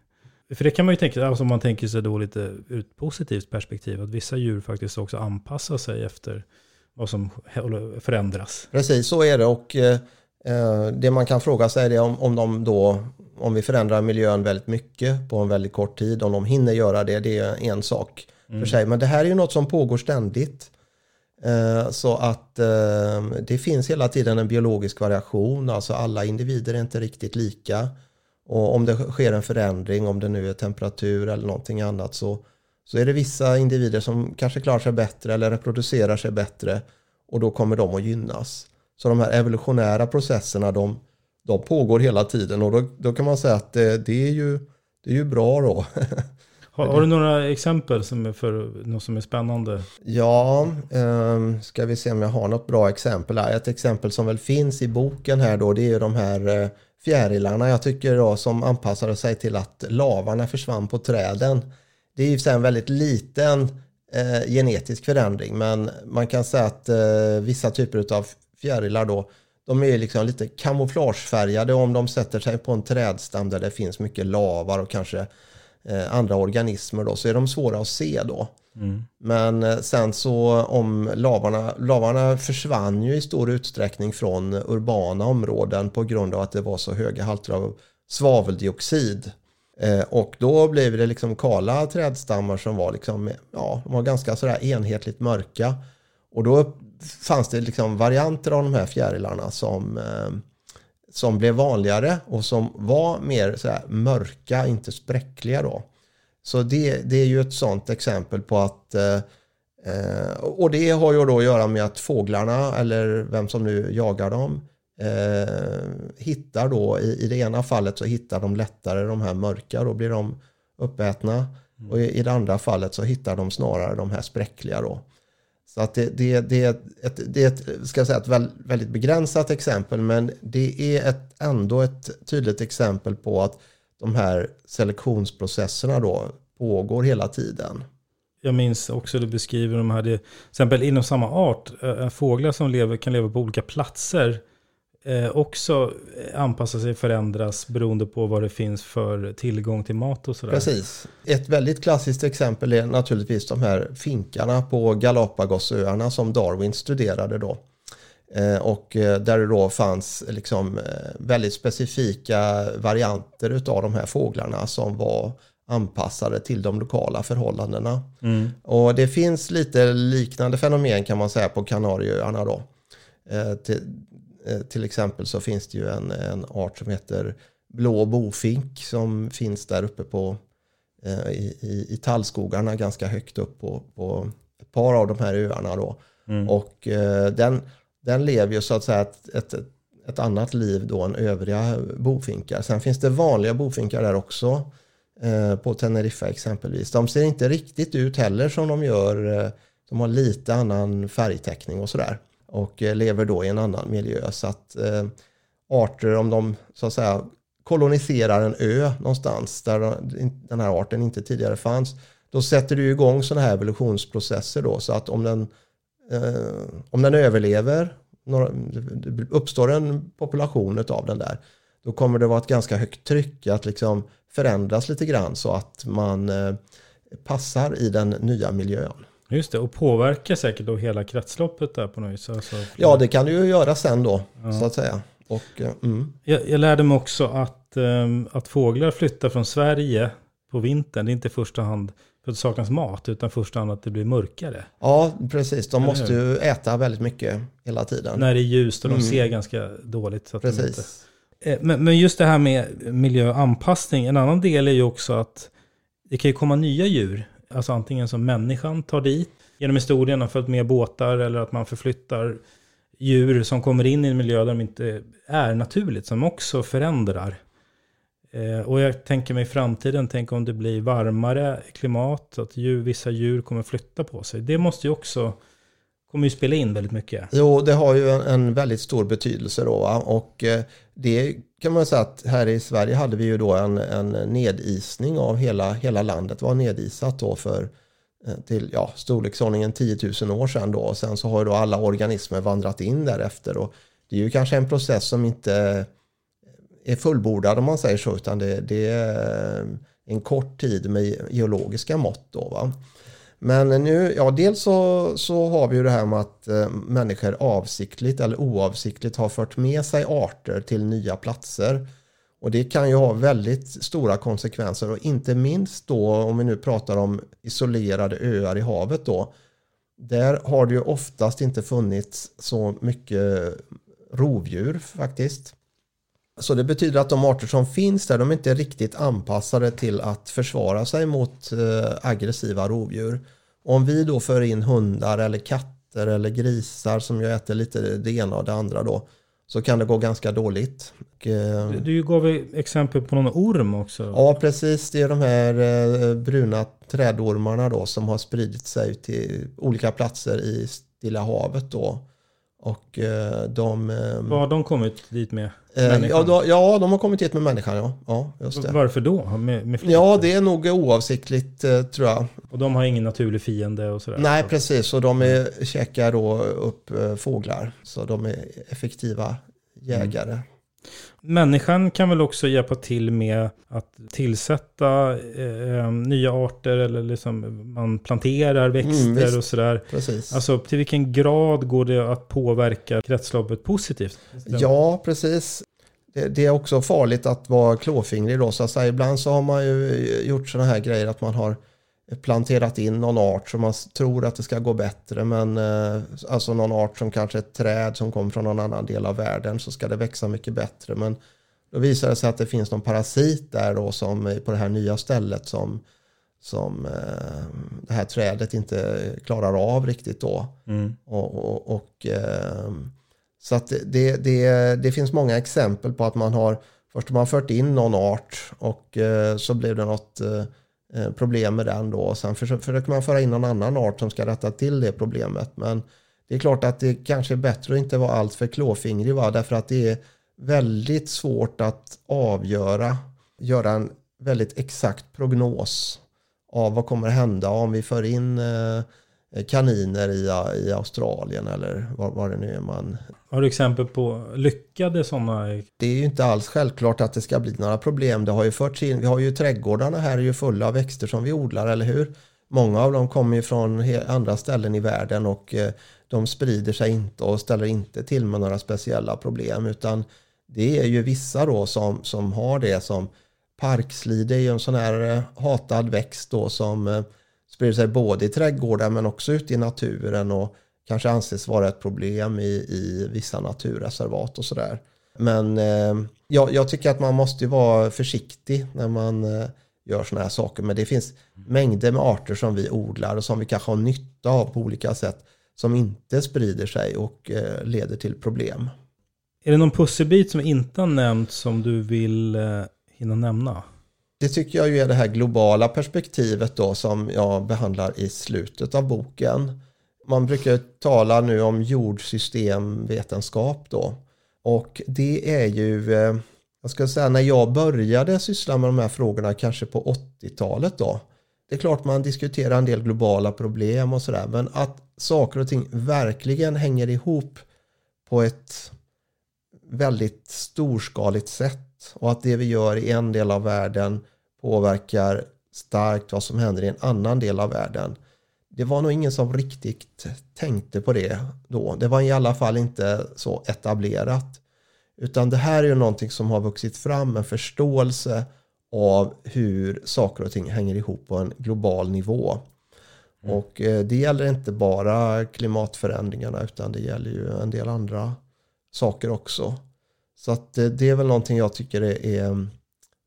För det kan man ju tänka, alltså om man tänker sig då lite ur ett positivt perspektiv, att vissa djur faktiskt också anpassar sig efter vad som förändras. Precis, så är det. Och eh, eh, det man kan fråga sig är om, om de då, om vi förändrar miljön väldigt mycket på en väldigt kort tid, om de hinner göra det, det är en sak mm. för sig. Men det här är ju något som pågår ständigt. Eh, så att eh, det finns hela tiden en biologisk variation, alltså alla individer är inte riktigt lika. Och om det sker en förändring, om det nu är temperatur eller någonting annat, så, så är det vissa individer som kanske klarar sig bättre eller reproducerar sig bättre och då kommer de att gynnas. Så de här evolutionära processerna, de, de pågår hela tiden och då, då kan man säga att det, det, är, ju, det är ju bra då. <laughs> Har, har, du några exempel som är för något som är spännande? Ja, eh, ska vi se om jag har något bra exempel här. Ett exempel som väl finns i boken här då, det är de här eh, fjärilarna jag tycker då som anpassade sig till att lavarna försvann på träden. Det är ju en väldigt liten eh, genetisk förändring, men man kan säga att eh, vissa typer av fjärilar då, de är liksom lite kamouflagefärgade om de sätter sig på en trädstam där det finns mycket lavar och kanske andra organismer då, så är de svåra att se då. Mm. Men eh, sen så om lavarna, lavarna försvann ju i stor utsträckning från urbana områden på grund av att det var så höga halter av svaveldioxid. Eh, och då blev det liksom kala trädstammar som var liksom, ja, de var ganska sådär enhetligt mörka. Och då fanns det liksom varianter av de här fjärilarna som eh, som blev vanligare och som var mer så här mörka, inte spräckliga då. Så det, det är ju ett sånt exempel på att eh, eh, och det har ju då att göra med att fåglarna eller vem som nu jagar dem eh, hittar då i, i det ena fallet så hittar de lättare de här mörka, då blir de uppätna. Mm. Och i, i det andra fallet så hittar de snarare de här spräckliga då. Så att det, det, det, är ett, det är ett, ska jag säga, ett väldigt begränsat exempel men det är ett, ändå ett tydligt exempel på att de här selektionsprocesserna då pågår hela tiden. Jag minns också du beskriver de här, det, till exempel inom samma art, eh, fåglar som lever, kan leva på olika platser också anpassa sig, förändras beroende på vad det finns för tillgång till mat och sådär. Precis. Ett väldigt klassiskt exempel är naturligtvis de här finkarna på Galapagosöarna som Darwin studerade då. Eh, och eh, där det då fanns liksom eh, väldigt specifika varianter av de här fåglarna som var anpassade till de lokala förhållandena. Mm. Och det finns lite liknande fenomen kan man säga på Kanarieöarna då. Till, Eh, till exempel så finns det ju en, en art som heter blå bofink som finns där uppe på eh, i, i, i tallskogarna ganska högt upp på, på ett par av de här öarna då. Mm. Och eh, den, den lever ju så att säga ett, ett, ett annat liv då än övriga bofinkar. Sen finns det vanliga bofinkar där också. eh, på Teneriffa exempelvis. De ser inte riktigt ut heller som de gör. Eh, de har lite annan färgtäckning och sådär. Och eh, lever då i en annan miljö. Så att eh, arter, om de så att säga koloniserar en ö någonstans där den här arten inte tidigare fanns, då sätter du igång sådana här evolutionsprocesser då så att om den, eh, om den överlever, några, det uppstår en population av den där, då kommer det vara ett ganska högt tryck att liksom förändras lite grann så att man eh, passar i den nya miljön. Just det, och påverkar säkert då hela kretsloppet där på något vis. Alltså, ja, det kan du ju göra sen då, ja. så att säga. Och, eh, mm. jag, jag, lärde mig också att, um, att fåglar flyttar från Sverige på vintern. Det är inte i första hand för att det saknas mat, utan första hand att det blir mörkare. Ja, precis. De måste ju äta väldigt mycket hela tiden. När det är ljust och de mm. ser ganska dåligt. Så precis. Inte... Eh, men, men just det här med miljöanpassning, en annan del är ju också att det kan ju komma nya djur. Alltså antingen som människan tar dit, genom historien har följt med båtar eller att man förflyttar djur som kommer in i en miljö där de inte är naturligt, som också förändrar. Eh, och jag tänker mig i framtiden, tänk om det blir varmare klimat, att djur, vissa djur kommer flytta på sig. Det måste ju också, kommer ju spela in väldigt mycket. Jo, det har ju en, en väldigt stor betydelse då. Va? Och eh, det kan man säga att här i Sverige hade vi ju då en, en nedisning av hela, hela landet var nedisat då för eh, till ja, storleksordningen 10 000 år sedan. Då. Och sen så har ju då alla organismer vandrat in därefter. Och det är ju kanske en process som inte eh, är fullbordad om man säger så, utan det, det är en kort tid med geologiska mått. Då, va? Men nu, ja, dels så, så har vi ju det här med att eh, människor avsiktligt eller oavsiktligt har fört med sig arter till nya platser. Och det kan ju ha väldigt stora konsekvenser och inte minst då om vi nu pratar om isolerade öar i havet då. Där har det ju oftast inte funnits så mycket rovdjur faktiskt. Så det betyder att de arter som finns där de är inte riktigt anpassade till att försvara sig mot eh, aggressiva rovdjur. Om vi då för in hundar eller katter eller grisar som ju äter lite det ena och det andra då så kan det gå ganska dåligt. Och, eh, du gav exempel på någon orm också. Ja, precis. Det är de här eh, bruna trädormarna då som har spridit sig till olika platser i Stilla havet då. Och eh, de... Vad har de kommit dit med? Ja, då, ja, de har kommit hit med människan, ja. ja just det. Varför då? Med, med ja, det är nog oavsiktligt, tror jag. Och de har ingen naturlig fiende och sådär? Nej, precis. Och de är, käkar då upp fåglar. Så de är effektiva jägare. Mm. Människan kan väl också hjälpa till med att tillsätta eh, nya arter eller liksom man planterar växter mm, och sådär. Precis. Alltså till vilken grad går det att påverka kretsloppet positivt? Ja, precis. Det, det är också farligt att vara klåfingrig då. Så att säga, ibland så har man ju gjort sådana här grejer att man har planterat in någon art som man tror att det ska gå bättre. Men eh, alltså någon art som kanske ett träd som kommer från någon annan del av världen så ska det växa mycket bättre. Men då visar det sig att det finns någon parasit där då som på det här nya stället som, som eh, det här trädet inte klarar av riktigt då. Mm. Och, och, och eh, så att det, det, det finns många exempel på att man har först har man fört in någon art och så blev det något Eh, Eh, problem med den då. Sen försöker man föra in någon annan art som ska rätta till det problemet. Men det är klart att det kanske är bättre att inte vara alltför klåfingrig va? därför att det är väldigt svårt att avgöra, göra en väldigt exakt prognos av vad kommer hända om vi för in eh, kaniner i, i Australien eller vad, vad det nu är man... Har du exempel på lyckade sådana? Det är ju inte alls självklart att det ska bli några problem. Det har ju förts in, vi har ju trädgårdarna här är ju fulla av växter som vi odlar, eller hur? Många av dem kommer ju från andra ställen i världen och eh, de sprider sig inte och ställer inte till med några speciella problem utan det är ju vissa då som, som har det som parkslide är ju en sån här eh, hatad växt då som eh, sprider sig både i trädgårdar men också ute i naturen och kanske anses vara ett problem i, i vissa naturreservat och sådär. Men eh, jag, jag, tycker att man måste vara försiktig när man eh, gör sådana här saker. Men det finns mängder med arter som vi odlar och som vi kanske har nytta av på olika sätt som inte sprider sig och eh, leder till problem. Är det någon pusselbit som inte har nämnts som du vill eh, hinna nämna? Det tycker jag ju är det här globala perspektivet då som jag behandlar i slutet av boken. Man brukar tala nu om jordsystemvetenskap då. Och det är ju, eh, jag ska säga när jag började syssla med de här frågorna kanske på 80-talet då. Det är klart man diskuterar en del globala problem och sådär men att saker och ting verkligen hänger ihop på ett väldigt storskaligt sätt och att det vi gör i en del av världen påverkar starkt vad som händer i en annan del av världen. Det var nog ingen som riktigt tänkte på det då. Det var i alla fall inte så etablerat. Utan det här är ju någonting som har vuxit fram, en förståelse av hur saker och ting hänger ihop på en global nivå. Mm. Och eh, det gäller inte bara klimatförändringarna utan det gäller ju en del andra saker också. Så att eh, det är väl någonting jag tycker är mm,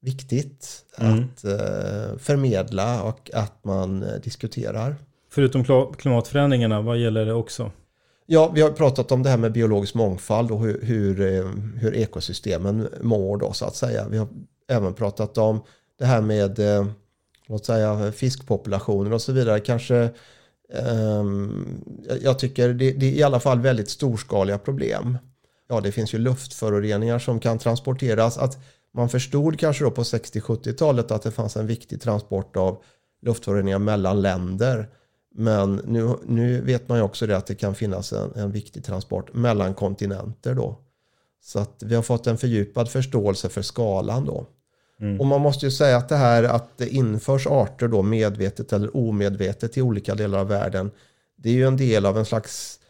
viktigt mm. att eh, förmedla och att man diskuterar. Förutom klimatförändringarna, vad gäller det också? Ja, vi har pratat om det här med biologisk mångfald och hur, hur, eh, hur ekosystemen mår då så att säga. Vi har även pratat om det här med eh, låt säga fiskpopulationer och så vidare. Kanske um, jag tycker det, det, är i alla fall väldigt storskaliga problem. Ja, det finns ju luftföroreningar som kan transporteras. Att man förstod kanske då på 60-70-talet att det fanns en viktig transport av luftföroreningar mellan länder. Men nu, nu vet man ju också det att det kan finnas en, en viktig transport mellan kontinenter då. Så att vi har fått en fördjupad förståelse för skalan då. Mm. Och man måste ju säga att det här att det införs arter då medvetet eller omedvetet i olika delar av världen. Det är ju en del av en slags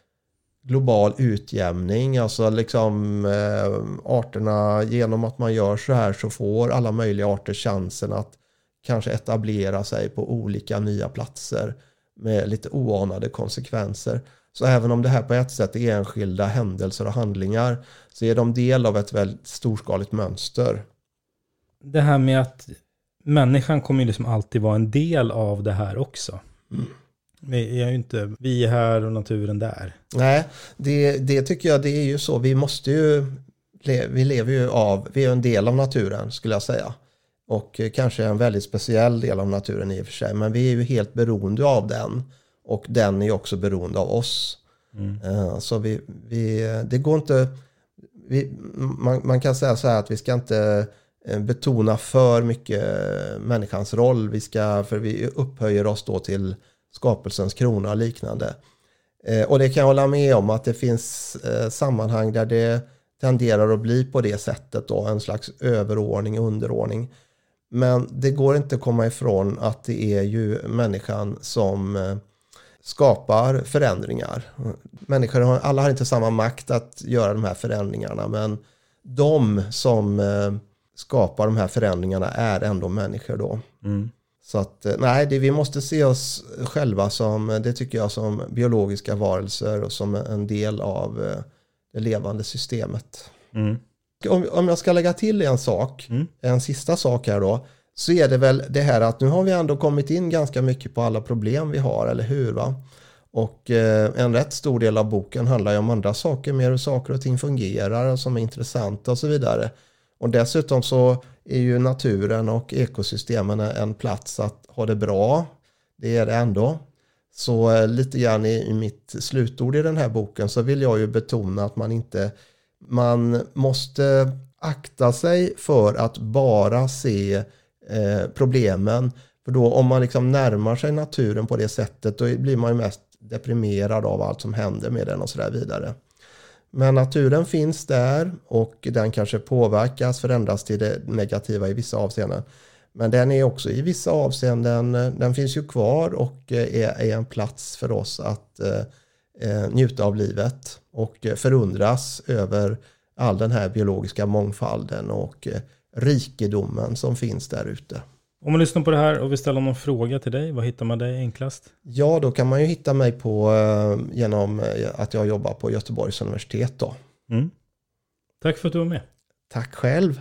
global utjämning. Alltså liksom eh, arterna, genom att man gör så här så får alla möjliga arter chansen att kanske etablera sig på olika nya platser med lite oanade konsekvenser. Så även om det här på ett sätt är enskilda händelser och handlingar så är de del av ett väldigt storskaligt mönster det här med att människan kommer ju liksom alltid vara en del av det här också. Mm. Vi är ju inte, vi är här och naturen där. Nej, det, det tycker jag det är ju så. Vi måste ju, vi lever ju av, vi är en del av naturen skulle jag säga. Och kanske en väldigt speciell del av naturen i och för sig. Men vi är ju helt beroende av den. Och den är också beroende av oss. Mm. Eh, så vi, vi, det går inte, vi, man, man, kan säga så här att vi ska inte Eh, betona för mycket människans roll. Vi ska, för vi upphöjer oss då till skapelsens krona och liknande. Eh, och det kan jag hålla med om att det finns eh, sammanhang där det tenderar att bli på det sättet då, en slags överordning, underordning. Men det går inte att komma ifrån att det är ju människan som skapar förändringar. Människor har, alla har inte samma makt att göra de här förändringarna, men de som skapar de här förändringarna är ändå människor då. Mm. Så att eh, nej, det, vi måste se oss själva som, det tycker jag, som biologiska varelser och som en del av eh, det levande systemet. Mm. Om, om jag ska lägga till en sak, mm. en sista sak här då, så är det väl det här att nu har vi ändå kommit in ganska mycket på alla problem vi har, eller hur? va? Och eh, en rätt stor del av boken handlar ju om andra saker, mer hur saker och ting fungerar och som är intressanta och så vidare. Och dessutom så är ju naturen och ekosystemen en plats att ha det bra. Det är det ändå. Så eh, lite grann i, i mitt slutord i den här boken så vill jag ju betona att man inte man måste akta sig för att bara se eh, problemen. För då om man liksom närmar sig naturen på det sättet då blir man ju mest deprimerad av allt som händer med den och sådär vidare. Men naturen finns där och den kanske påverkas, förändras till det negativa i vissa avseenden. Men den är också i vissa avseenden, den finns ju kvar och eh, är, är en plats för oss att eh, eh njuta av livet och förundras över all den här biologiska mångfalden och eh, rikedomen som finns där ute. Om man lyssnar på det här och vill ställa någon fråga till dig, vad hittar man dig enklast? Ja, då kan man ju hitta mig på eh, genom eh, att jag jobbar på Göteborgs universitet då. Mm. Tack för att du var med. Tack själv.